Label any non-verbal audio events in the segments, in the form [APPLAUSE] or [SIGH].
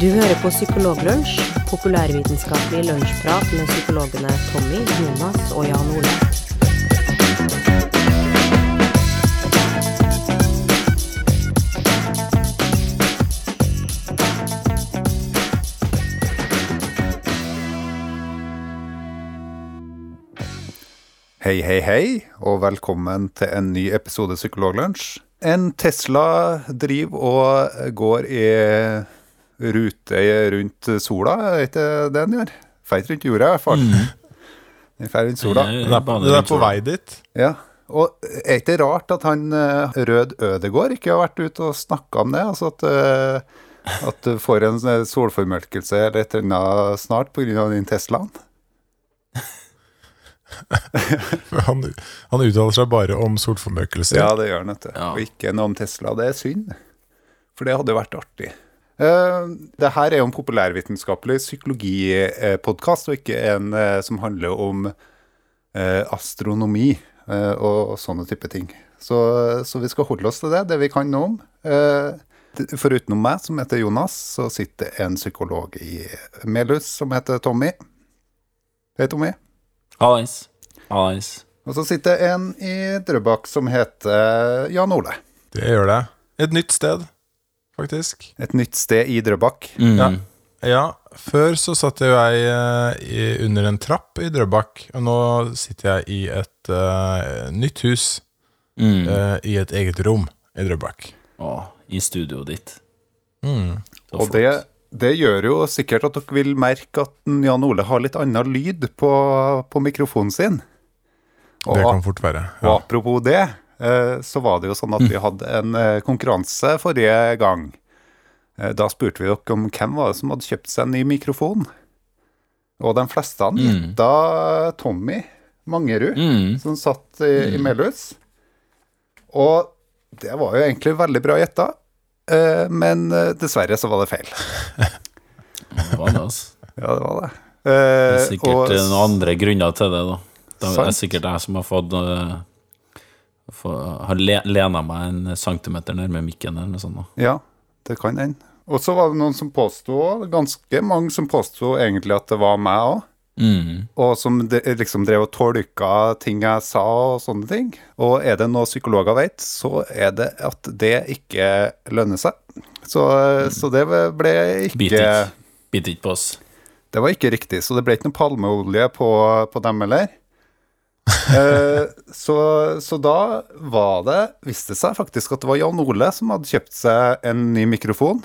Du hører på Psykologlunsj, populærvitenskapelig lunsjprat med psykologene Tommy, Jonas og Jan Ole. Hei, hei, hei, og velkommen til en ny episode Psykologlunsj. En Tesla driver og går i rute rundt sola, er ikke det den gjør? Feit rundt jorda, i hvert fall. Den fer rundt sola. Den er, på, den er på vei dit. Ja. Og er ikke rart at han eh, Rød Ødegård ikke har vært ute og snakka om det? Altså at, eh, at du får en sånn solformørkelse eller et eller annet snart pga. den Teslaen? [LAUGHS] Han, han uttaler seg bare om solformørkelse. Ja, det gjør han, vet du. Ja. Og ikke noe om Tesla. Det er synd, for det hadde vært artig. Uh, det her er jo en populærvitenskapelig psykologipodkast, og ikke en eh, som handler om eh, astronomi eh, og, sånne type ting. Så, så vi skal holde oss til det, det vi kan nå om. Foruten meg, som heter Jonas, så sitter en psykolog i Melhus som heter Tommy. Hei, Tommy. Hallais. Hallais. Og så sitter en i Drøbak som heter Jan Ole. Det gjør det. Et nytt sted, faktisk. Et nytt sted i Drøbak. Mm. Ja. Ja, før så satt jo jeg eh, i, under en trapp i Drøbak, og nå sitter jeg i et uh, nytt hus Mm. Uh, i et eget rom i Drøbak. Å, I studioet ditt. Mm. Og det, det gjør jo sikkert at dere vil merke at Jan Ole har litt annen lyd på, på mikrofonen sin. Og, Det kan fort være. og apropos det, så var det jo sånn at vi hadde en eh, konkurranse forrige gang. Eh, Da spurte vi dere om hvem var det som hadde kjøpt seg en ny mikrofon. Og de fleste han Mm. Tommy Mangerud, Mm. som satt i, i Melhus. Og det var jo egentlig veldig bra gjetta, eh, men eh, dessverre så var det feil. Det var det, altså. [LAUGHS] Ja, det var det. Det er Eh, sikkert og- noen andre grunner til det, da. Det er Sant. sikkert jeg som har fått Har le, lena meg en centimeter nærme mikken eller noe sånt. Ja, det kan hende. Og så var det noen som påsto, ganske mange som påsto egentlig at det var meg òg. Mm. Og som de, liksom drev og tolka ting jeg sa og sånne ting. Og er det noe psykologer vet, så er det at det ikke lønner seg. Så, så det ble ikke. Bit ikke på oss. Det var ikke riktig, så det ble ikke noe palmeolje på, på dem heller. [LAUGHS] Eh, så, så da var det Viste seg faktisk at det var Jan Ole som hadde kjøpt seg en ny mikrofon.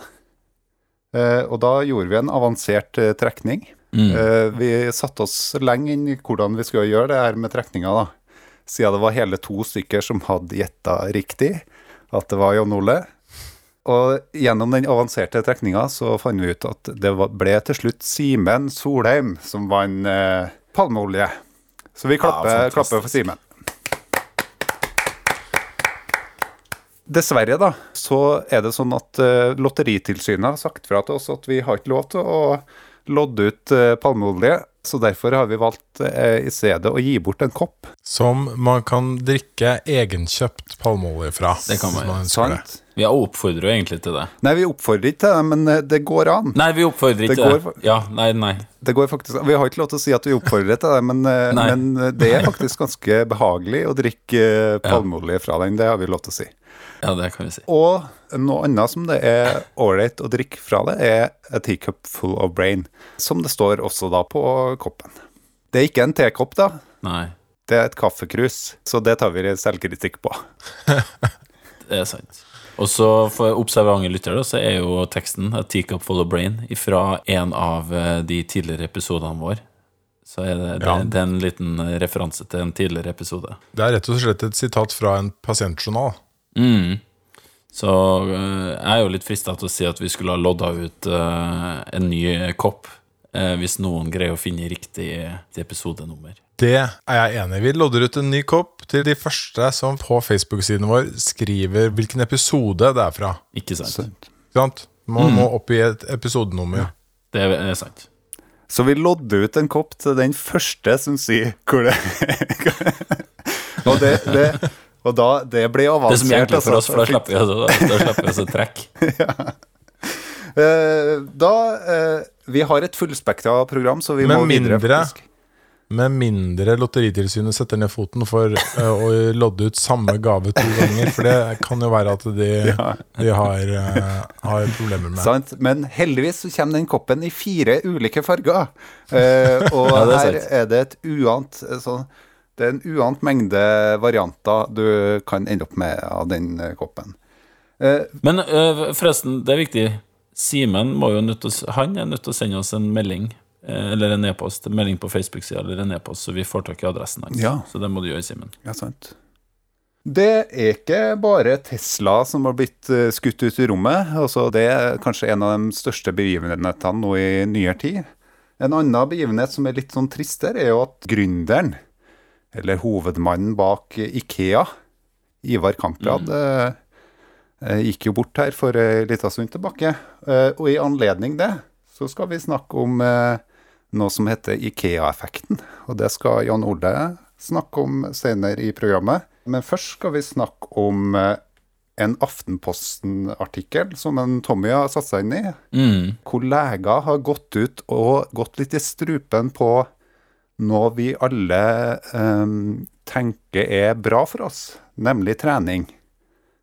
Eh, og da gjorde vi en avansert eh, trekning. Mm. Vi satte oss lenge inn i hvordan vi skulle gjøre det her med trekninga, da. Siden det var hele to stykker som hadde gjetta riktig at det var Jan Ole. Og gjennom den avanserte trekninga så fant vi ut at det ble til slutt Simen Solheim som vant eh, palmeolje. Så vi klapper, Ja, klapper for Simen. Dessverre, da, så er det sånn at eh, Lotteritilsynet har sagt fra til oss at vi har ikke lov til å lodde ut uh, palmeolje, så derfor har vi valgt eh, i stedet å gi bort en kopp. Som man kan drikke egenkjøpt palmeolje fra. Det kan man. Sant? Vi oppfordrer jo egentlig til det. Nei, vi oppfordrer ikke til det, men eh, det går an. Nei, vi oppfordrer ikke til det. Går, Ja, nei, nei. Det går faktisk, Vi har ikke lov til å si at vi oppfordrer til det, men, eh, men det er faktisk ganske behagelig å drikke eh, palmeolje fra den. Det har vi lov til å si. Ja, det kan vi si. Og noe annet som det er ålreit å drikke fra det, er a teacup full of brain. Som det står også da på koppen. Det er ikke en tekopp, da. Nei, Det er et kaffekrus, så det tar vi selvkritikk på. [LAUGHS] det er sant. Og så for observante lyttere, så er jo teksten A teacup full of brain fra en av eh, de tidligere episodene våre. Så er det, det, Ja. det er en liten eh, referanse til en tidligere episode. Det er rett og slett et sitat fra en pasientjournal. Mm. Så eh, jeg er jo litt frista til å si at vi skulle ha lodda ut eh, en ny kopp, eh, hvis noen greier å finne riktig episodenummer. Det er jeg enig i. Vi lodder ut en ny kopp til de første som på Facebook-siden vår skriver hvilken episode det er fra. Ikke sant? Sant. Man må oppgi et episodenummer. Det er, er sant. Så vi lodder ut en kopp til den første som sier hvor det [LAUGHS] Og det, det og da, det blir Det er avansert. som hjelper for oss, altså. for da slipper vi, altså, da, da oss å trekke. Eh, da eh, Vi har et fullspektra program, så vi Med må videre. mindre- Med mindre Lotteritilsynet setter ned foten for uh, å lodde ut samme gave to ganger. For det kan jo være at de, [LAUGHS] de har, eh, har problemer med. Sant? Men heldigvis så kommer den koppen i fire ulike farger. Eh, og Ja, er her er det et uant eh, sånn, Det er en uant mengde varianter du kan ende opp med av den eh, koppen. Eh, Men øh, forresten, det er viktig. Simen må jo nødt å, han er nødt til å sende oss en melding. eh, Eller en e-post. Melding på Facebook-sida eller en e-post, så vi får tak i adressen hans. Ja. Så det må du gjøre, Simen. ja, sant. Det er ikke bare Tesla som har blitt skutt ut i rommet. Altså, det er kanskje en av de største begivenhetene nå i nyere tid. En annen begivenhet som er litt sånn trist er jo at gründeren, eller hovedmannen bak Ikea, Ivar Kamprad, eh, eh, gikk jo bort her for en liten stund tilbake. Eh, og i anledning det så skal vi snakke om noe som heter Ikea-effekten. Og det skal Jan Ole snakke om senere i programmet. Men først skal vi snakke om en Aftenposten-artikkel som en Tommy har satt seg inn i. Mm. Hvor leger har gått ut og gått litt i strupen på noe vi alle um, tenker er bra for oss, nemlig trening.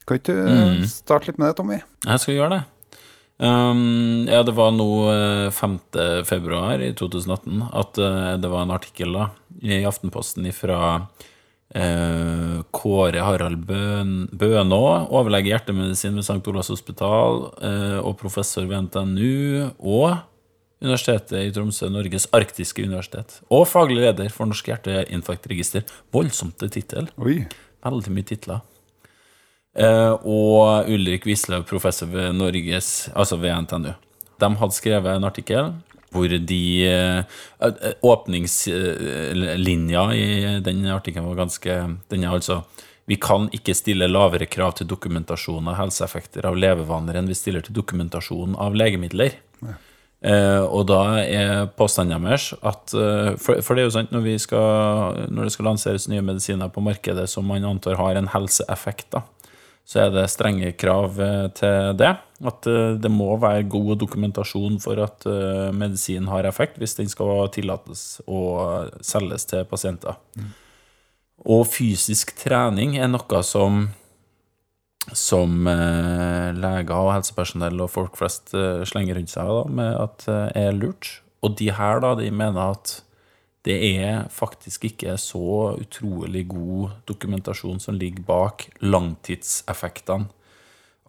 Kan ikke du Mm. starte litt med det, Tommy? Jeg skal gjøre det. Um, ja, det var nå eh, 5. februar i 2018 at uh, det var en artikkel da, i Aftenposten fra Kåre Harald Bøn, Bønå, overlege i hjertemedisin ved St. Olavs hospital uh, og professor ved NTNU og Universitetet i Tromsø, Norges arktiske universitet. Og faglig leder for Norsk hjerteinfarktregister. Voldsomt tittel. Veldig mye titler. Eh, og Ulrik Wislaug, professor ved Norges, altså ved NTNU. De hadde skrevet en artikkel hvor de eh, eh, Åpningslinja i den artikkelen var ganske Den er altså Vi kan ikke stille lavere krav til dokumentasjon av helseeffekter av levevaner enn vi stiller til dokumentasjon av legemidler. Eh, og da er påstanden deres at eh, for, for det er jo sant, når, vi skal, når det skal lanseres nye medisiner på markedet som man antar har en helseeffekt, da, så er det strenge krav eh, til det. At eh, det må være god dokumentasjon for at eh, medisin har effekt, hvis den skal tillates å selges til pasienter. Og fysisk trening er noe som som eh, leger og helsepersonell og folk flest eh, slenger rundt seg da, med at eh, er lurt. Og de her da, de mener at det er faktisk ikke så utrolig god dokumentasjon som ligger bak langtidseffektene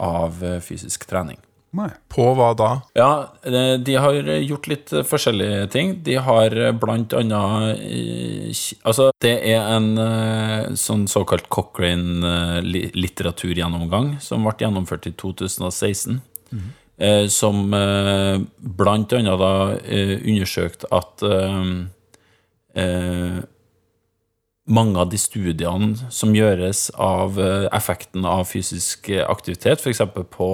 av fysisk trening. Nei. På hva da? Ja, de har gjort litt forskjellige ting. De har blant annet eh, Altså, det er en eh, sånn såkalt Cochrane-litteraturgjennomgang som ble gjennomført i 2016. eh, Som blant annet da undersøkte at mange av de studiene som gjøres av effekten av fysisk aktivitet, f.eks. på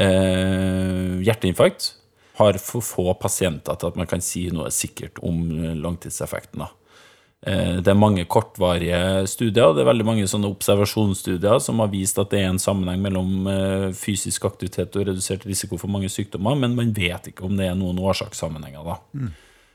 eh, hjerteinfarkt, har for få pasienter til at man kan si noe sikkert om eh, langtidseffekten. Eh, Det er mange kortvarige studier, det er veldig mange sånne observasjonsstudier som har vist at det er en sammenheng mellom eh, fysisk aktivitet og redusert risiko for mange sykdommer, men man vet ikke om det er noen årsakssammenhenger. da.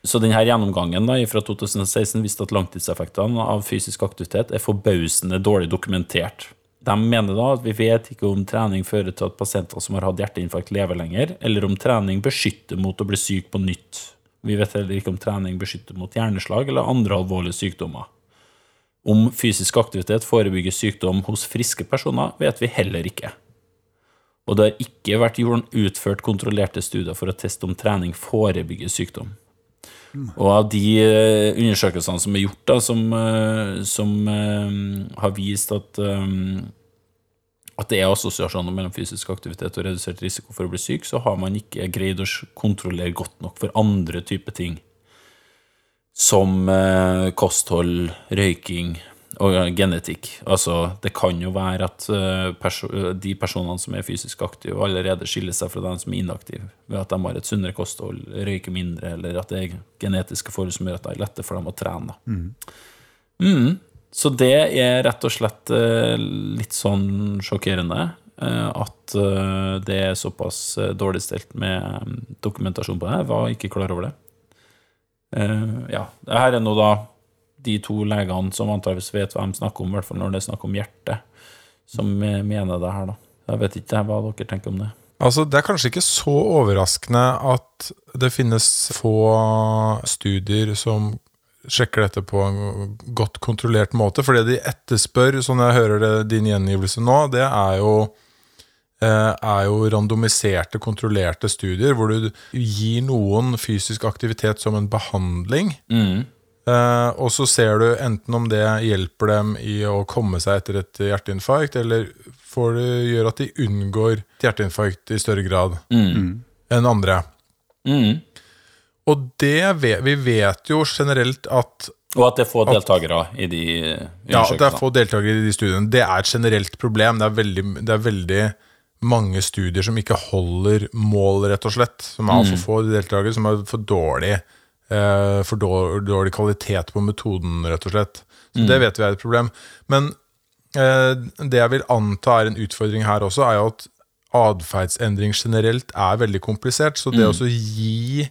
Så denne gjennomgangen da, fra 2016 viste at langtidseffektene av fysisk aktivitet er forbausende dårlig dokumentert. De mener da at vi vet ikke om trening fører til at pasienter som har hatt hjerteinfarkt, lever lenger, eller om trening beskytter mot å bli syk på nytt. Vi vet heller ikke om trening beskytter mot hjerneslag eller andre alvorlige sykdommer. Om fysisk aktivitet forebygger sykdom hos friske personer, vet vi heller ikke. Og det har ikke vært utført kontrollerte studier for å teste om trening forebygger sykdom. Og av de eh, undersøkelsene som er gjort, da, som, eh, som eh, har vist at, um, at det er assosiasjoner mellom fysisk aktivitet og redusert risiko for å bli syk, så har man ikke greid å kontrollere godt nok for andre typer ting. Som uh, kosthold, røyking og eh, genetikk. Altså, det kan jo være at eh, perso de personene som er fysisk aktive, allerede skiller seg fra dem som er inaktive, ved at de har et sunnere kosthold, røyker mindre, eller at det er genetiske forhold som gjør at det er lettere for dem å trene. Mm. Mm. Så det er rett og slett eh, litt sånn sjokkerende. eh, at eh, det er såpass eh, dårlig stelt med mm, dokumentasjon på det. Jeg var ikke klar over det. Eh, ja, det her er nå da de to legene som antageligvis vet hva de snakker om, i hvert fall når det er snakk om hjertet, som mener det her, da. Jeg vet ikke hva dere tenker om det. Altså, Det er kanskje ikke så overraskende at det finnes få studier som sjekker dette på en godt kontrollert måte. For det de etterspør, sånn jeg hører det, din gjengivelse nå, det er jo, eh, er jo randomiserte, kontrollerte studier hvor du gir noen fysisk aktivitet som en behandling. Eh, og så ser du enten om det hjelper dem i å komme seg etter et hjerteinfarkt, eller får det gjøre at de unngår et hjerteinfarkt i større grad enn andre. Mm. Og det vet, vi vet jo generelt at Og at det er få deltakere i de ja, at det er få deltakere i de studiene. Det er et generelt problem. Det er veldig, det er veldig mange studier som ikke holder mål, rett og slett. Som er altfor få deltakere, som er for dårlig, for dårlig, kvalitet på metoden, rett og slett. Så det vet vi er et problem. Men eh, det jeg vil anta er en utfordring her også, er jo at atferdsendring generelt er veldig komplisert. Så det å gi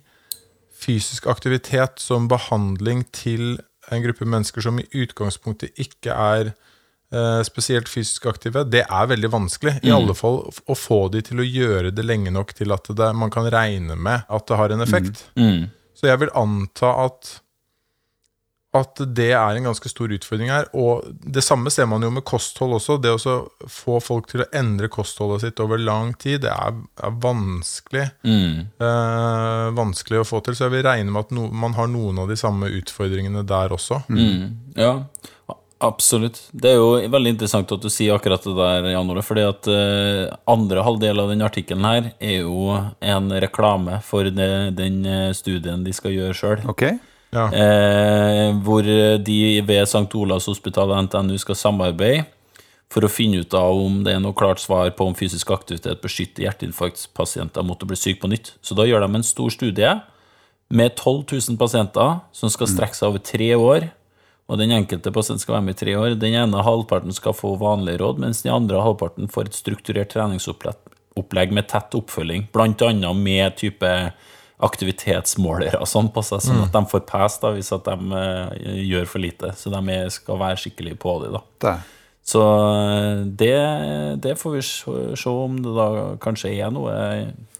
fysisk aktivitet som behandling til en gruppe mennesker som i utgangspunktet ikke er eh, spesielt fysisk aktive, det er veldig vanskelig. I alle fall å få de til å gjøre det lenge nok til at det, man kan regne med at det har en effekt. Mm. Så jeg vil anta at at det er en ganske stor utfordring her. Og det samme ser man jo med kosthold også. Det å få folk til å endre kostholdet sitt over lang tid, det er, er vanskelig. Mm. Eh, vanskelig å få til. Så jeg vil regne med at no, man har noen av de samme utfordringene der også. Mm. Ja, absolutt. Det er jo veldig interessant at du sier akkurat det der, Jan Ole. fordi at eh, andre halvdel av den artikkelen her er jo en reklame for det, den eh, studien de skal gjøre sjøl. Ok? Ja. Eh, hvor de ved St. Olavs hospital og NTNU skal samarbeide for å finne ut av om det er noe klart svar på om fysisk aktivitet beskytter hjerteinfarktpasienter mot å bli syke på nytt. Så da gjør de en stor studie med 12 000 pasienter som skal strekke seg over tre år. Og den enkelte pasient skal være med i tre år. Den ene halvparten skal få vanlige råd, mens den andre halvparten får et strukturert treningsopplegg med tett oppfølging, annet med type aktivitetsmålere og sånn på seg, sånn at de får pes da, hvis at de eh, gjør for lite. Så de skal være skikkelig på det. da. Det. Så eh, det, det får vi se, se om det da kanskje er noe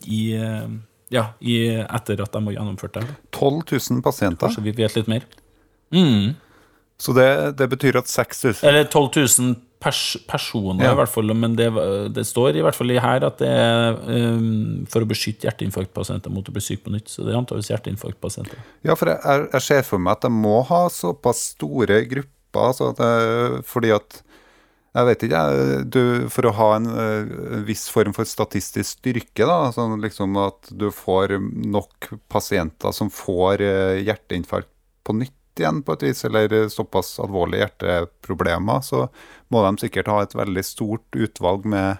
i eh, Ja, i, etter at de har gjennomført det. 12 000 pasienter. Kanskje vi vet litt mer. Mm. Så det, det betyr at 6000 Eller 12 000 pers personer, Ja. i hvert fall. Men det, det står i hvert fall her at det er um, for å beskytte hjerteinfarktpasienter mot å bli syk på nytt. Så det er antakeligvis hjerteinfarktpasienter. Ja, for jeg, jeg ser for meg at de må ha såpass store grupper, altså at det, fordi at jeg vet ikke, du, For å ha en en viss form for statistisk styrke, da, sånn liksom at du får nok pasienter som får eh, hjerteinfarkt på nytt igjen, på et vis, eller såpass alvorlige hjerteproblemer, så må de sikkert ha et veldig stort utvalg med,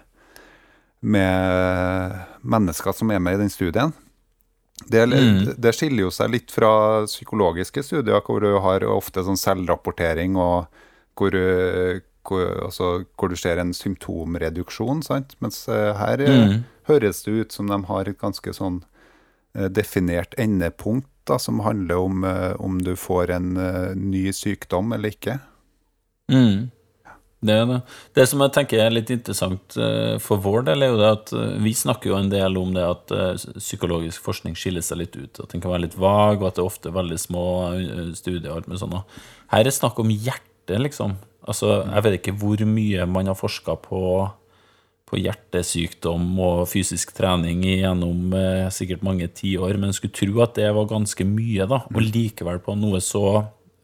med mennesker som er med i den studien. Det, Mm. det skiller jo seg litt fra psykologiske studier, hvor du har ofte sånn selvrapportering, og hvor, hvor, altså, hvor du ser en symptomreduksjon. Sant? Mens eh, her eh, Mm. høres det ut som de har et ganske sånn eh, definert endepunkt, da, som handler om uh, om du får en uh, ny sykdom eller ikke. Mm. Det er det. Det som jeg tenker er litt interessant uh, for vår del, er jo det at vi snakker jo en del om det at psykologisk forskning skiller seg litt ut. At den kan være litt vag, og at det er ofte veldig små studier. og alt med sånne. Her er det snakk om hjertet, liksom. Altså, Jeg vet ikke hvor mye man har forska på, på hjertesykdom og fysisk trening gjennom eh, sikkert mange tiår, men skulle tro at det var ganske mye, da. Og likevel på noe så,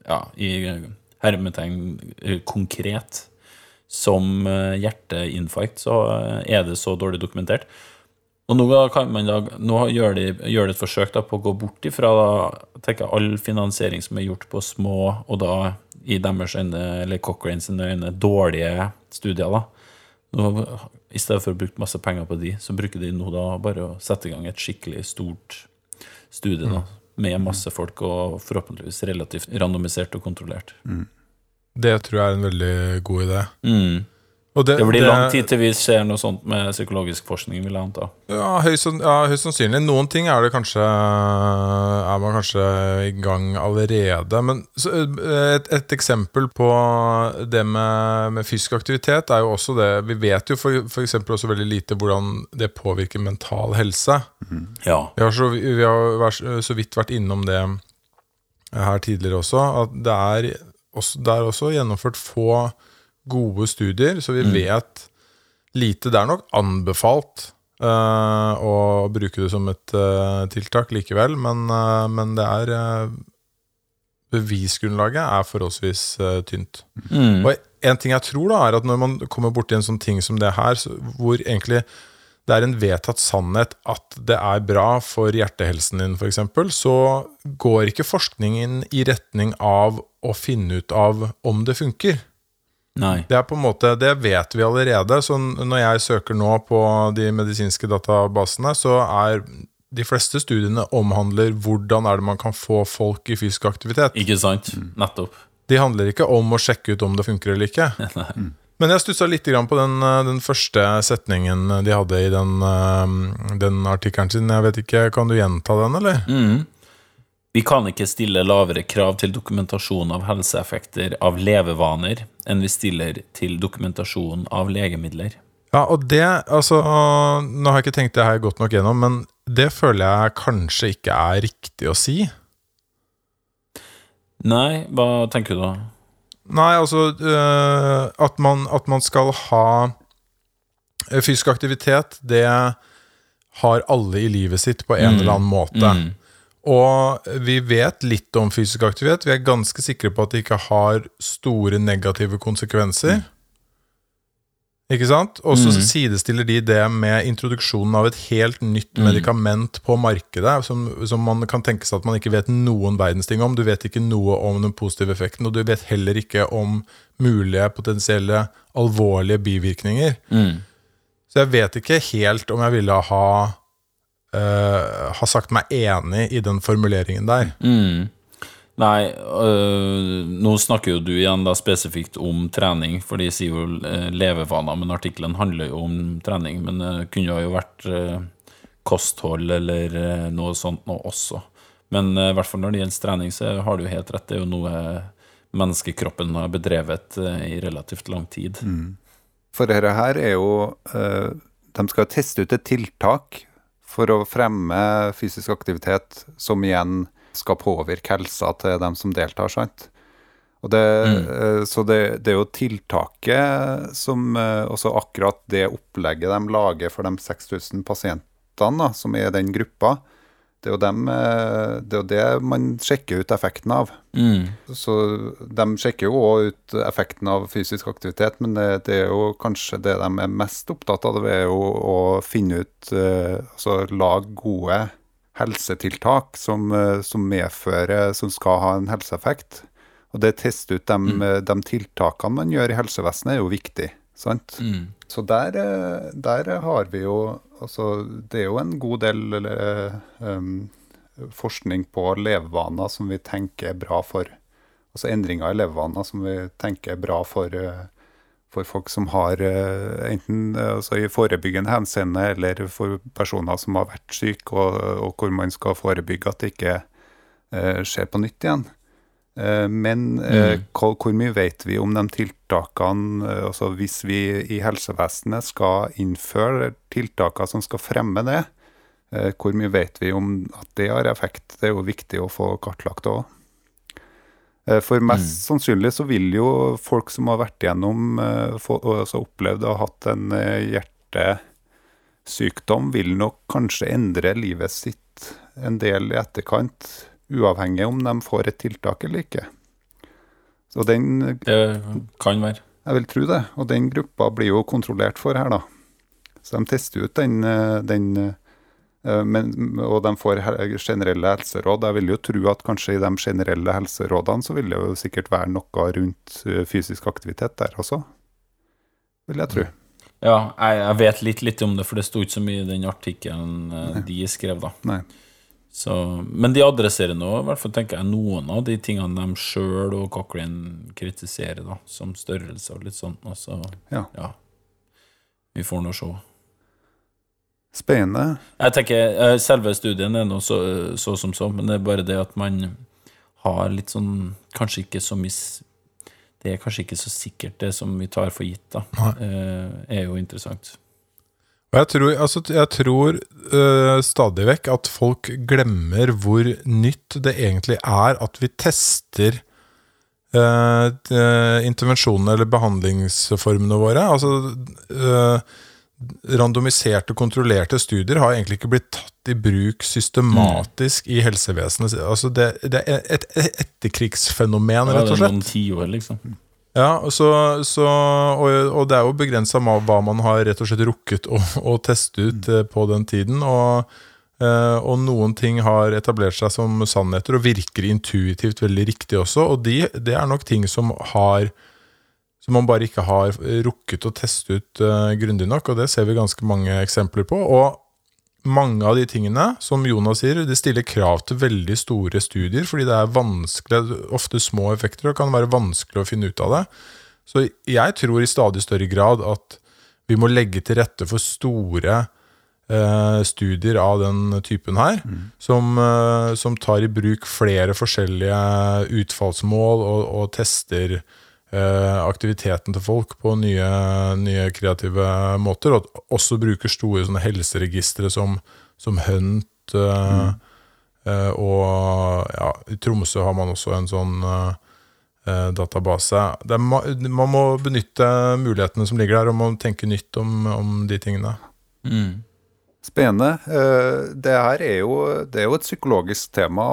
ja, i hermetegn eh, konkret som eh, hjerteinfarkt, så eh, er det så dårlig dokumentert. Og nå, kan man da, nå gjør de, gjør de et forsøk da, på å gå bort ifra da, tenker jeg, all finansiering som er gjort på små, og da i deres øyne, eller Cochrane sine øyne, dårlige studier. da. Nå, I stedet for å bruke masse penger på de, så bruker de nå da bare å sette i gang et skikkelig stort studie da, med masse folk, og forhåpentligvis relativt randomisert og kontrollert. Det tror jeg er en veldig god idé. Mm. Og Det blir lang tid til vi ser noe sånt med psykologisk forskning, vil jeg anta. Ja, høyst, ja, høy sannsynlig. Noen ting er det kanskje Er man kanskje i gang allerede. Men eh, et, et eksempel på det med, med fysisk aktivitet er jo også det Vi vet jo for, for eksempel også veldig lite hvordan det påvirker mental helse. Ja. Vi har, så, vi har så vidt vært innom det her tidligere også, at det er også, det er også gjennomført få gode studier, så vi vet lite. Det er nok anbefalt uh, å bruke det som et uh, tiltak likevel, men, uh, men det er Bevisgrunnlaget er forholdsvis tynt. Mm. Og en ting jeg tror da er at når man kommer borti en sånn ting som det her, så, hvor egentlig det er en vedtatt sannhet at det er bra for hjertehelsen din, f.eks., så går ikke forskningen i retning av å finne ut av om det funker. Nei. Det er på en måte, det vet vi allerede. Så når jeg søker nå på de medisinske databasene, så er de fleste studiene omhandler hvordan er det man kan få folk i fysisk aktivitet. Ikke sant? Nettopp. De handler ikke om å sjekke ut om det funker eller ikke. [LAUGHS] Men jeg stussa litt på den, eh, den første setningen de hadde i den, eh, den artikkelen sin. Jeg vet ikke, Kan du gjenta den, eller? Mm. Vi kan ikke stille lavere krav til dokumentasjon av helseeffekter av levevaner enn vi stiller til dokumentasjon av legemidler. Ja, og det, altså Nå har jeg ikke tenkt det her godt nok gjennom, men det føler jeg kanskje ikke er riktig å si. Nei, hva tenker du da? Nei, altså øh, at, man, at man skal ha øh, Fysisk aktivitet, det har alle i livet sitt på en eller annen måte. Mm. Og vi vet litt om fysisk aktivitet. Vi er ganske sikre på at det ikke har store negative konsekvenser. Ikke sant? Og så Mm. sidestiller de det med introduksjonen av et helt nytt Mm. medikament på markedet, som, som man kan tenke seg at man ikke vet noen verdens ting om. Du vet ikke noe om den positive effekten, og du vet heller ikke om mulige potensielle alvorlige bivirkninger. Mm. Så jeg vet ikke helt om jeg ville ha eh, har sagt meg enig i den formuleringen der. Mm. Nei, øh, nå snakker jo du igjen da spesifikt om trening, for de sier jo øh, levevaner, men artikkelen handler jo om trening. Men det kunne jo vært øh, kosthold eller øh, noe sånt nå også. Men øh, i hvert fall når det gjelder trening, så har du jo helt rett. Det er jo noe menneskekroppen har bedrevet øh, i relativt lang tid. For dette her er jo eh, De skal teste ut et tiltak for å fremme fysisk aktivitet, som igjen skal påvirke helsa til dem som deltar, sant? Og det, mm. så det, det er jo tiltaket som eh, Også akkurat det opplegget de lager for de 6000 pasientene da, som er i den gruppa, det er jo dem, eh, det, er jo det man sjekker ut effekten av. Mm. Så de sjekker jo òg ut effekten av fysisk aktivitet, men det, det er jo kanskje det de er mest opptatt av, det er jo å finne ut eh, Altså lage gode helsetiltak som, eh, som medfører Som skal ha en helseeffekt. Og det å teste ut de, mm. de tiltakene man gjør i helsevesenet, er jo viktig. Sant? Mm. Så der, eh, der har vi jo Altså, det er jo en god del um, forskning på levevaner som vi tenker er bra for Altså endringer i levevaner som vi tenker er bra for, eh, for folk som har eh, enten altså i forebyggende henseende eller for personer som har vært syke, og, og hvor man skal forebygge at det ikke skjer på nytt igjen. Eh, Men eh, Mm. hvor, mye vet vi om de tiltakene eh, altså Hvis vi i helsevesenet skal innføre tiltakene som skal fremme det, hvor mye vet vi om at det har effekt? Det er jo viktig å få kartlagt òg. For mest sannsynlig så vil jo folk som har vært igjennom og altså opplevd å ha hatt en hjertesykdom, vil nok kanskje endre livet sitt en del i etterkant, uavhengig om de får et tiltak eller ikke. Så den, Det kan være. jeg vil tro det, og den gruppa blir jo kontrollert for her, da. Så de tester ut den, den eh, men, og de får generelle helseråd. Jeg vil jo tro at kanskje i de generelle helserådene så vil det jo sikkert være noe rundt eh, fysisk aktivitet der også. Vil jeg tro. Ja, jeg, jeg vet litt, litt om det, for det sto ikke så mye i den artikkelen eh, de skrev, da. Nei. Så, men de adresserer nå, i hvert fall tenker jeg, noen av de tingene de sjøl og Cochrane kritiserer, da, som størrelse og litt sånt. Og så, Ja. ja. Vi får nå se. Spennende. Jeg tenker, eh, Selve studien er nå så, så som så, men det er bare det at man har litt sånn Kanskje ikke så mis... Det er kanskje ikke så sikkert, det som vi tar for gitt, da. Eh, er jo interessant. Og jeg tror, altså, jeg tror øh, stadig vekk at folk glemmer hvor nytt det egentlig er at vi tester øh, intervensjonene eller behandlingsformene våre. Altså øh, randomiserte, kontrollerte studier har egentlig ikke blitt tatt i bruk systematisk i helsevesenet. Altså det, det er et, et etterkrigsfenomen, Ja, rett det er slett. noen tiår, liksom. Ja, så, så, og, og det er jo begrensa hva man har rett og slett rukket å, å teste ut eh, på den tiden. Og, eh, og noen ting har etablert seg som sannheter og virker intuitivt veldig riktig også. Og de, det er nok ting som har som man bare ikke har rukket å teste ut uh, grundig nok, og det ser vi ganske mange eksempler på. Og mange av de tingene, som Jonas sier, det stiller krav til veldig store studier, fordi det er vanskelig, ofte små effekter, og kan være vanskelig å finne ut av det. Så jeg tror i stadig større grad at vi må legge til rette for store eh, studier av den typen her, som, eh, som tar i bruk flere forskjellige utfallsmål og, og tester aktiviteten til folk på nye, nye kreative måter, og at også bruker store sånne helseregistre som, som Hunt. Mm. eh, og ja, i Tromsø har man også en sånn eh, eh, database. Det er, man må benytte mulighetene som ligger der, og man tenke nytt om, om de tingene. Mm. Spennende. Eh, Det her er jo, det er jo et psykologisk tema,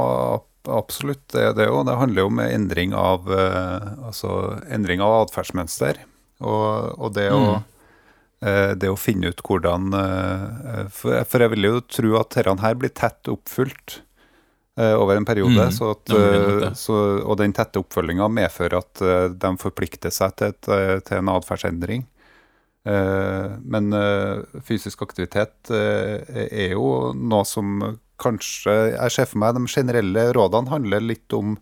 absolutt. Det, det, jo, det handler jo om endring av, eh, altså, endring av atferdsmønster. Og, og det, å, eh, det å finne ut hvordan eh, For, for jeg vil jo tro at dette her blir tett oppfylt over en periode. Mm, så at, det. så, og den tette oppfølginga medfører at de forplikter seg til, et, til en atferdsendring. Men fysisk aktivitet er jo noe som kanskje Jeg ser for meg de generelle rådene handler litt om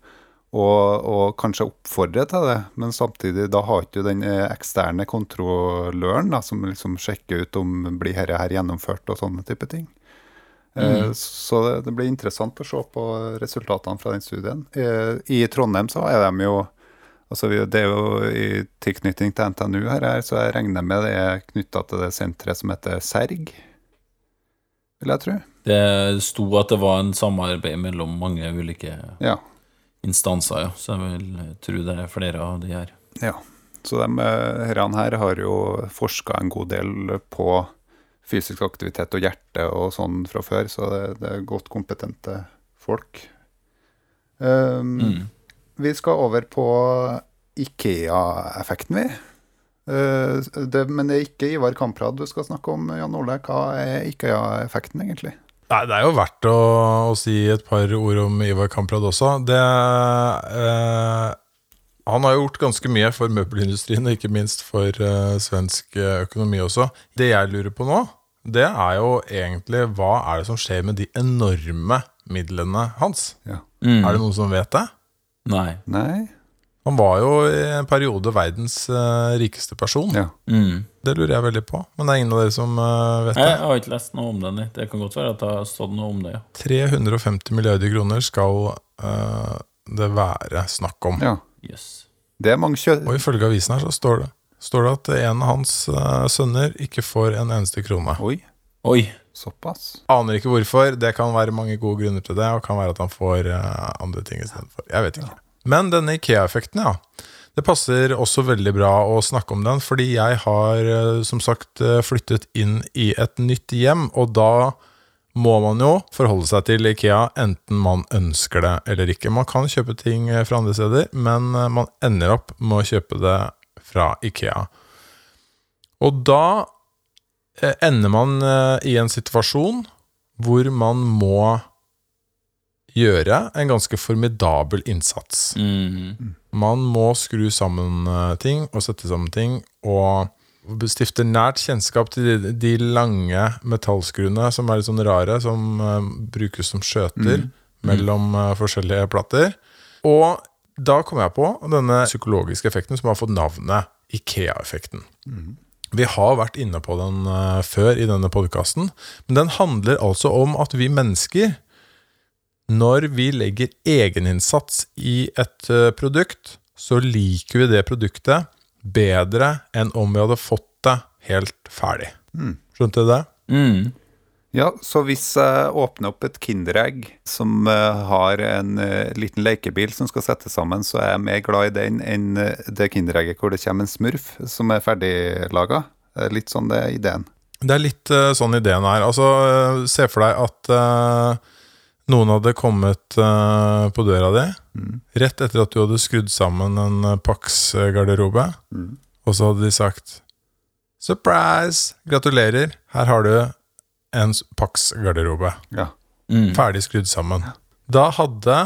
å, å kanskje oppfordre til det, men samtidig da har ikke den eh, eksterne kontrolløren da, som liksom sjekker ut om blir dette her gjennomført og sånne type ting. Mm. Så det, det blir interessant å se på resultatene fra den studien. Eh, I Trondheim så er de jo Altså, det er jo i tilknytning til NTNU her, så jeg regner med det er knytta til det senteret som heter SERG, vil jeg tro. Det sto at det var en samarbeid mellom mange ulike Ja. instanser, ja. Så jeg vil tro det er flere av de her. ja. Så de eh, her har jo forska en god del på fysisk aktivitet og hjerte og sånn fra før, så det, det er godt kompetente folk. Um, Mm. Vi skal over på Ikea-effekten, vi. Uh, det, men det er ikke Ivar Kamprad du skal snakke om, Jan Ole. Hva er Ikea-effekten, egentlig? Nei, Det er jo verdt å, å si et par ord om Ivar Kamprad også. Det, eh, han har gjort ganske mye for møbelindustrien, og ikke minst for eh, svensk eh, økonomi også. Det jeg lurer på nå, det er jo egentlig hva er det som skjer med de enorme midlene hans? Ja. Mm. Er det noen som vet det? Nei. Nei? Han var jo i en periode verdens eh, rikeste person. Ja. Mm. Det lurer jeg veldig på. Men det er ingen av dere som eh, vet det. Jeg har ikke lest noe om den. Det kan godt være at det har stått noe om det, ja. 350 milliarder kroner skal uh, det være snakk om. ja. Yes. Det er mange kjø... Og ifølge avisen her så står det, står det at en av hans uh, sønner ikke får en eneste krone. Oi, Oi. såpass. Aner ikke hvorfor. Det kan være mange gode grunner til det, og kan være at han får uh, andre ting istedenfor. Jeg vet ikke. Men denne Ikea-effekten, ja. Det passer også veldig bra å snakke om den, fordi jeg har eh, som sagt eh, flyttet inn i et nytt hjem, og da må man jo forholde seg til Ikea enten man ønsker det eller ikke. Man kan kjøpe ting eh, fra andre steder, men man ender opp med å kjøpe det fra Ikea. Og da ender man i en situasjon hvor man må gjøre en ganske formidabel innsats. Mm. Man må skru sammen eh, ting og sette sammen ting, og stifte nært kjennskap til de, de lange metallskruene som er litt sånn rare, som uh, brukes som skjøter mellom uh, forskjellige plater. Og da kom jeg på denne psykologiske effekten som har fått navnet Ikea-effekten. Vi har vært inne på den før i denne podkasten, men den handler altså om at vi mennesker, når vi legger egeninnsats i et eh, produkt, så liker vi det produktet bedre enn om vi hadde fått det helt ferdig. Skjønte du det? Mm. Ja, så hvis jeg åpner opp et Kinderegg som eh, har en eh, liten lekebil som skal settes sammen, så er jeg mer glad i den enn eh, det Kinderegget hvor det kommer en smurf som er ferdiglaga. Er litt sånn det er ideen. Det er litt eh, sånn ideen er. Altså, eh, se for deg at eh, noen hadde kommet uh, på døra di rett etter at du hadde skrudd sammen en uh, Pax-garderobe, og så hadde de sagt Surprise! Gratulerer, her har du en Pax-garderobe. Ja. Mm. Ferdig skrudd sammen. Da hadde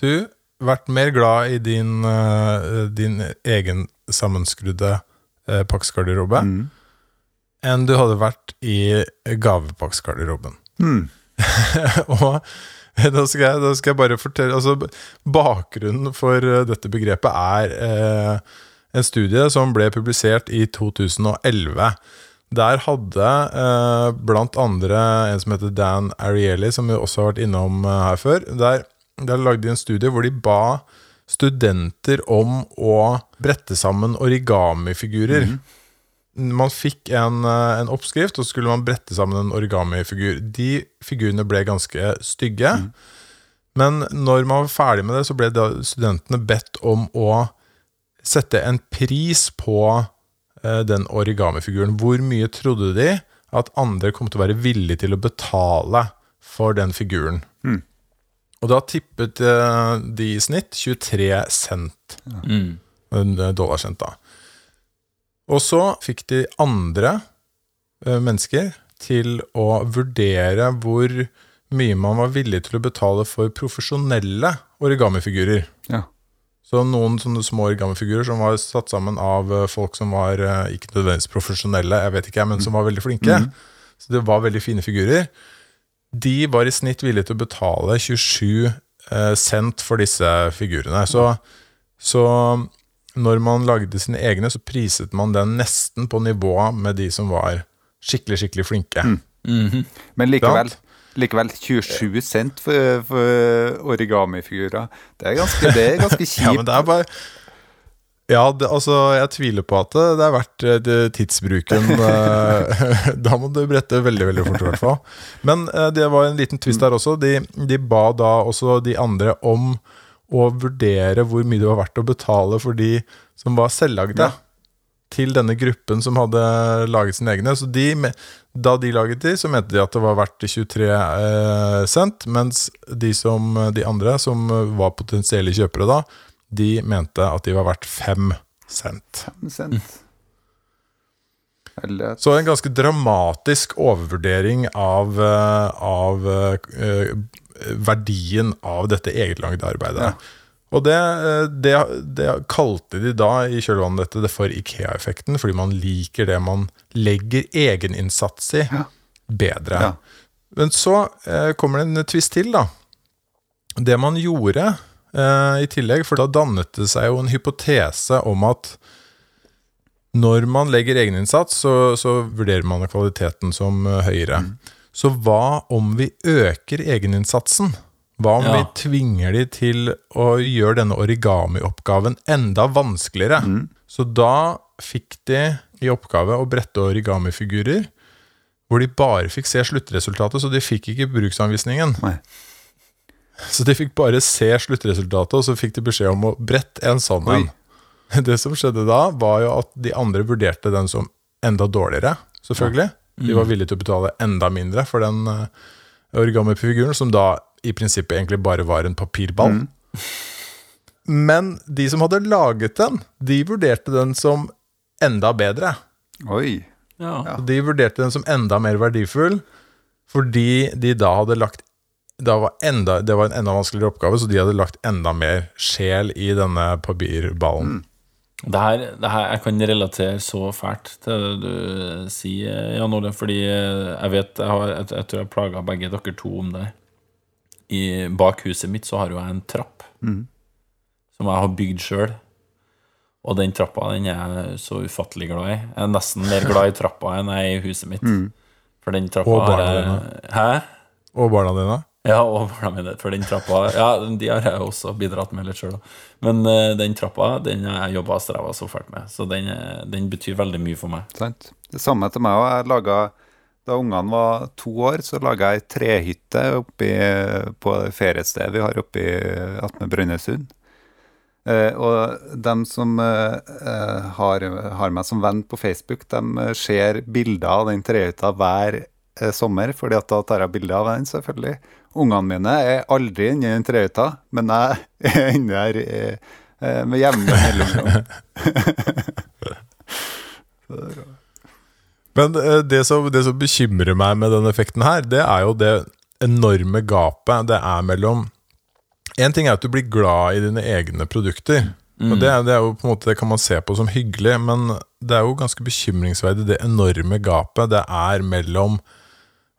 du vært mer glad i din, uh, din egen sammenskrudde uh, Pax-garderobe Mm. enn du hadde vært i gavepaksgarderoben. Hmm. [LAUGHS] og da skal, jeg, da skal jeg bare fortelle altså, Bakgrunnen for eh, dette begrepet er eh, en studie som ble publisert i 2011. Der hadde eh, blant andre en som heter Dan Ariely, som vi også har vært innom eh, her før. Der, der lagde de en studie hvor de ba studenter om å brette sammen origamifigurer. Man fikk en, eh, en oppskrift, og så skulle man brette sammen en origamifigur. De figurene ble ganske stygge. Men når man var ferdig med det, så ble da studentene bedt om å sette en pris på eh, den origamifiguren. Hvor mye trodde de at andre kom til å være villige til å betale for den figuren? Og da tippet eh, de i snitt 23 cent. Mm. En dollarcent, da. Og så fikk de andre eh, mennesker til å vurdere hvor mye man var villig til å betale for profesjonelle origamifigurer. Ja. Så noen sånne små origamifigurer som var satt sammen av eh, folk som var eh, ikke nødvendigvis profesjonelle, jeg vet ikke, men som var veldig flinke. Så det var veldig fine figurer. De var i snitt villige til å betale 27 eh, cent for disse figurene. Så, så når man lagde sine egne, så priset man den nesten på nivå med de som var skikkelig, skikkelig flinke. Mhm. Men likevel, likevel 27 cent for, for origamifigurer. Det er ganske, det er ganske kjipt. [LAUGHS] Ja, men det er bare Ja, det, altså, jeg tviler på at det, det er verdt eh, det, tidsbruken. [LAUGHS] eh, [LAUGHS] da må du brette veldig, veldig fort, i hvert fall. Men eh, det var en liten twist der også. De, de ba da også de andre om å vurdere hvor mye det var verdt å betale for de som var selvlagde. Ja. Til denne gruppen som hadde laget sine egne. Så de, da de laget de, så mente de at det var verdt 23 eh, cent. Mens de, som, de andre, som var potensielle kjøpere da, de mente at de var verdt 5 cent. Cent. Eller Så en ganske dramatisk overvurdering av, eh, av eh, verdien av dette egenlagde arbeidet. Ja. Og det, eh, det, det kalte de da i kjølvannet dette det for Ikea-effekten, fordi man liker det man legger egeninnsats i, Ja. bedre. Ja. Men så eh, kommer det en twist til, da. Det man gjorde eh, i tillegg, for da dannet det seg jo en hypotese om at når man legger egeninnsats, så, så vurderer man kvaliteten som høyere. høyere. Så hva om vi øker egeninnsatsen? Hva om Ja. vi tvinger de til å gjøre denne origami-oppgaven enda vanskeligere? Så da fikk de i oppgave å brette origami-figurer, hvor de bare fikk se sluttresultatet, så de fikk ikke bruksanvisningen. Nei. Så de fikk bare se sluttresultatet, og så fikk de beskjed om å brette en sånn en. Det som skjedde da, var jo at de andre vurderte den som enda dårligere, selvfølgelig. De var villige til å betale enda mindre for den uh, origami-figuren, som da i prinsippet egentlig bare var en papirball. [LAUGHS] Men de som hadde laget den, de vurderte den som enda bedre. Oi. Ja. De vurderte den som enda mer verdifull, fordi de da hadde lagt da var enda, Det var en enda vanskeligere oppgave, så de hadde lagt enda mer sjel i denne papirballen. Det her, det her, Jeg kan relatere så fælt til det du sier, Jan Ole, fordi jeg vet Jeg, har, jeg, jeg tror jeg plaga begge dere to om det. I, bak huset mitt så har jo jeg en trapp som jeg har bygd sjøl. Og den trappa den er jeg så ufattelig glad i. Jeg er nesten mer glad i trappa enn jeg er i huset mitt. For den trappa Og barna dine. Hæ? Og barna dine? Ja, og barna mine. For den trappa Ja, de har jeg også bidratt med litt sjøl, Men uh, den trappa den har jeg jobba og streva så fælt med. Så den, eh, den betyr veldig mye for meg. Sant? Det samme til meg òg. Da ungene var to år, så laga jeg ei trehytte oppi, på feriestedet vi har oppi attmed Brønnøysund. Eh, og dem som eh, har, har meg som venn på Facebook, de ser bilder av den trehytta hver eh, sommer, fordi at da tar jeg bilder av den, selvfølgelig. Ungene mine er aldri inni den trehytta, men jeg er inni der eh, eh, med jevne mellomrom. [LAUGHS] Men eh, det som, det som bekymrer meg med denne effekten her, det er jo det enorme gapet det er mellom En ting er at du blir glad i dine egne produkter. Og det, er- det er jo på en måte Det kan man se på som hyggelig, men det er jo ganske bekymringsverdig det enorme gapet det er mellom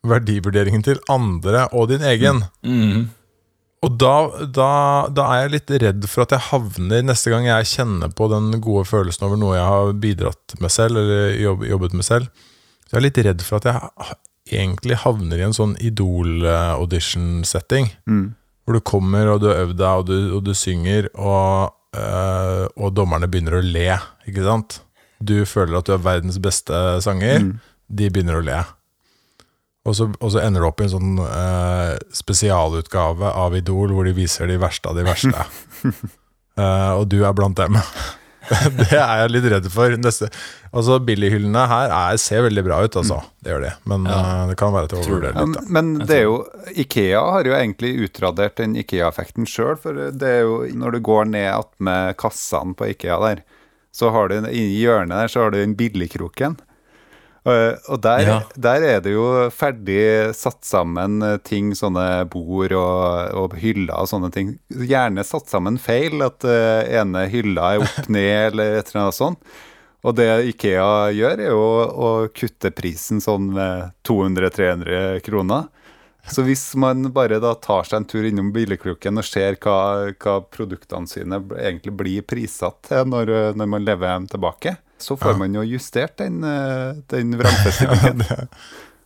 verdivurderingen til andre og din egen. Mm. Og da, da, da er jeg litt redd for at jeg havner Neste gang jeg kjenner på den gode følelsen over noe jeg har bidratt med selv, eller jobb, jobbet med selv, så jeg er litt redd for at jeg egentlig havner i en sånn Idol-audition-setting. Hvor du kommer, og du har øvd deg, og du, og du synger, og, øh, og dommerne begynner å le. Ikke sant? Du føler at du er verdens beste sanger. De begynner å le. Og så, og så ender det opp i en sånn eh, spesialutgave av Idol hvor de viser de verste av de verste. [LAUGHS] Eh, og du er blant dem. [LAUGHS] det er jeg litt redd for. Neste, altså Billighyllene her er, ser veldig bra ut, altså. Det gjør de. Men eh, det kan være til å overvurdere litt. Da. men det er jo Ikea har jo egentlig utradert den Ikea-effekten sjøl, for det er jo når du går ned attmed kassene på Ikea der, så har du i hjørnet der så har du den billigkroken. Og, og der, Ja. der er det jo ferdig satt sammen eh, ting, sånne bord og, og hyller og sånne ting. Gjerne satt sammen feil, at uh, ene hylla er opp [LAUGHS] ned eller et eller annet sånt. Og det Ikea gjør, er jo å kutte prisen sånn med 200-300 kroner. Så hvis man bare da tar seg en tur innom billigkroken og ser hva, hva produktene sine egentlig blir prissatt til når, når man lever hjem tilbake, så får man jo justert den, eh, den vrangfestingen. [LAUGHS]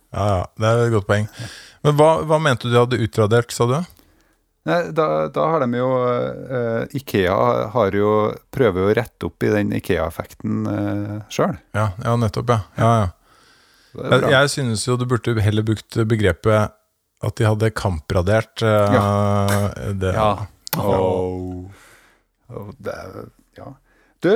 Ja, ja, det er et godt poeng. Men hva, hva mente du de hadde utradert, sa du? Nei, da, da har de jo uh, Ikea har jo prøver å rette opp i den Ikea-effekten uh, sjøl. Ja, ja nettopp, ja. ja, ja. Jeg, jeg synes jo du burde heller brukt begrepet at de hadde kampradert eh, det. Ja. Oh. Oh, det, ja. Du,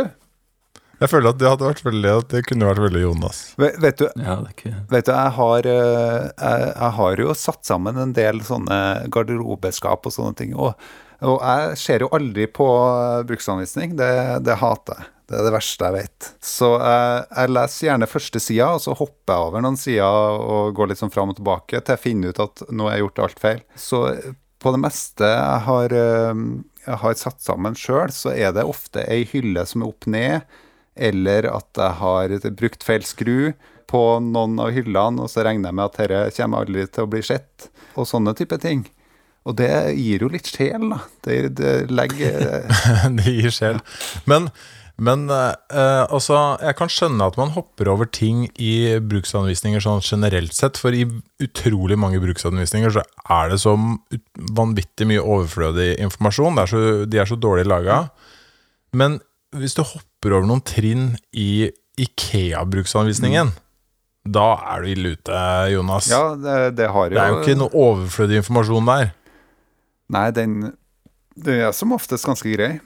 Jeg føler at det hadde vært veldig At det kunne vært veldig Jonas. vet, vet du Ja, det Vet du, jeg har, eh, jeg, jeg har jo satt sammen en del sånne garderobeskap og sånne ting. Og, og jeg ser jo aldri på eh, bruksanvisning. Det, det hater jeg. Det er det verste jeg vet. Så jeg, jeg leser gjerne første sida, og så hopper jeg over noen sider og går litt sånn fram og tilbake til jeg finner ut at nå har jeg gjort alt feil. Så på det meste jeg har, eh, jeg har satt sammen sjøl, så er det ofte ei hylle som er opp ned eller at jeg har brukt feil skru på noen av hyllene, og så regner jeg med at dette kommer aldri til å bli sett, og sånne type ting. Og det gir jo litt sjel, da. Det, det legger [LAUGHS] det gir sjel. Men, men eh, altså, jeg kan skjønne at man hopper over ting i bruksanvisninger sånn generelt sett, for i utrolig mange bruksanvisninger så er det så vanvittig mye overflødig informasjon. Er så, de er så dårlig laga. Men hvis du hopper over noen trinn i Ikea-bruksanvisningen, da er du ille ute, Jonas. Ja, det, det har jo det er jo ikke noe overflødig informasjon der. Nei, den, den er som oftest ganske grei.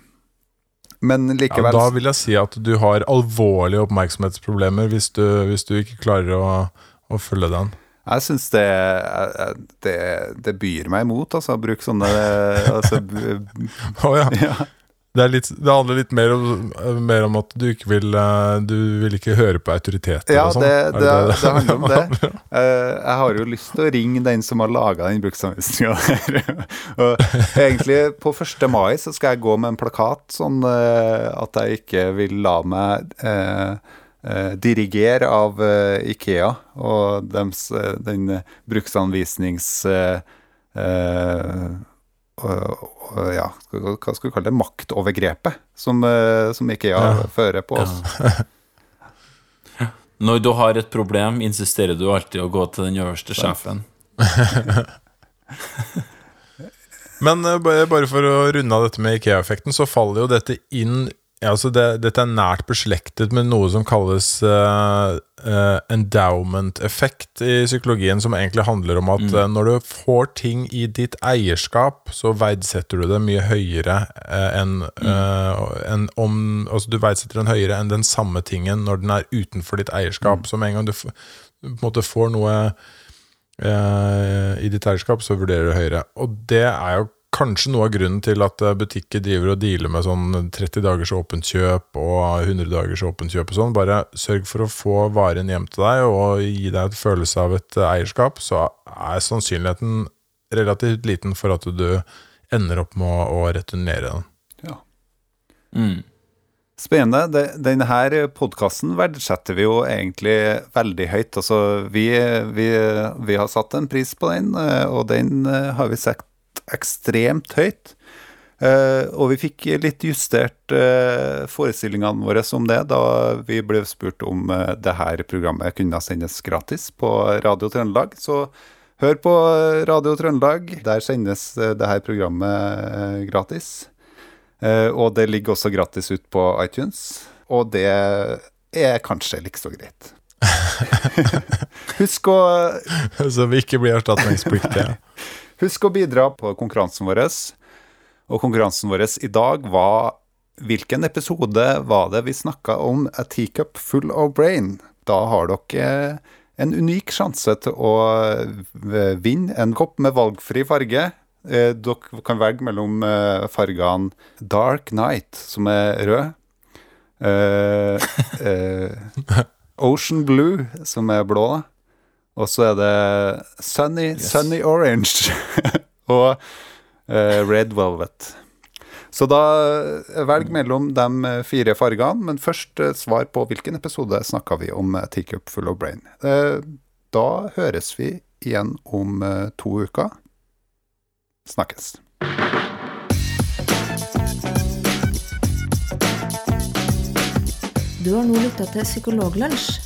Men Ja, da vil jeg si at du har alvorlige oppmerksomhetsproblemer hvis du, hvis du ikke klarer å, å følge den. Jeg syns det, det, det byr meg imot, altså, å bruke sånne altså, [LAUGHS] oh, ja. [LAUGHS] ja. Det, litt, det handler litt mer om, mer om at du ikke vil eh, Du vil ikke høre på autoriteter Ja, og sånn. det, Er det, det handler om det. [LAUGHS] Eh, jeg har jo lyst til å ringe den som har laga den bruksanvisninga [LAUGHS] der. og egentlig, på 1. mai så skal jeg gå med en plakat sånn eh, at jeg ikke vil la meg eh, eh, dirigere av eh, Ikea og dems, eh, den bruksanvisnings... eh, eh, ja, hva skal vi kalle det, maktovergrepet som, eh, som Ikea ja. fører på oss. Ja. [LAUGHS] Når du har et problem, insisterer du alltid å gå til den øverste sjefen. [LAUGHS] Men bare for å runde av dette med Ikea-effekten, så faller jo dette inn ja, altså det, Dette er nært beslektet med noe som kalles uh, uh, endowment-effekt i psykologien, som egentlig handler om at mm. uh, når du får ting i ditt eierskap, så verdsetter du det mye høyere enn mm. en om Altså du verdsetter den høyere enn den samme tingen når den er utenfor ditt eierskap. Mm. Så med en gang du på en måte får noe i ditt eierskap, så vurderer du høyere. Og det er jo kanskje noe av grunnen til at eh, butikker driver og dealer med sånn 30 dagers åpent kjøp og 100 dagers åpent kjøp og sånn. Bare sørg for å få varen hjem til deg og gi deg et følelse av et eh, eierskap, så er sannsynligheten relativt liten for at du ender opp med å returnere den. Ja. Mm. Spennende. Denne podkasten verdsetter vi jo egentlig veldig høyt. Altså, vi, vi, vi, har satt en pris på den, eh, og den har vi sett ekstremt høyt. Uh, og vi fikk litt justert uh, forestillingene våre om det da vi ble spurt om uh, det her programmet kunne sendes gratis på Radio Trøndelag. Så hør på Radio Trøndelag. Der sendes det her programmet gratis. og det ligger også gratis ut på iTunes. Og det er kanskje like så greit. [LAUGHS] Husk å Så vi ikke blir erstatningspliktige. [LAUGHS] Husk å bidra på konkurransen vår. Og konkurransen vår i dag var Hvilken episode var det vi snakka om A teacup full of brain? Da har dere en unik sjanse til å vinne en kopp med valgfri farge. Eh, dere kan velge mellom eh, fargene Dark Night, som er rød, eh, [LAUGHS] Ocean Blue, som er blå, og så er det Sunny, yes. sunny Orange [LAUGHS] og uh, Red Velvet. Så da eh, velg mellom de eh, fire fargene, men først svar på hvilken episode snakka vi om Teacup Full of Brain. Da høres vi igjen om to uker. Snakkes. Du har nå lytta til Psykologlunsj.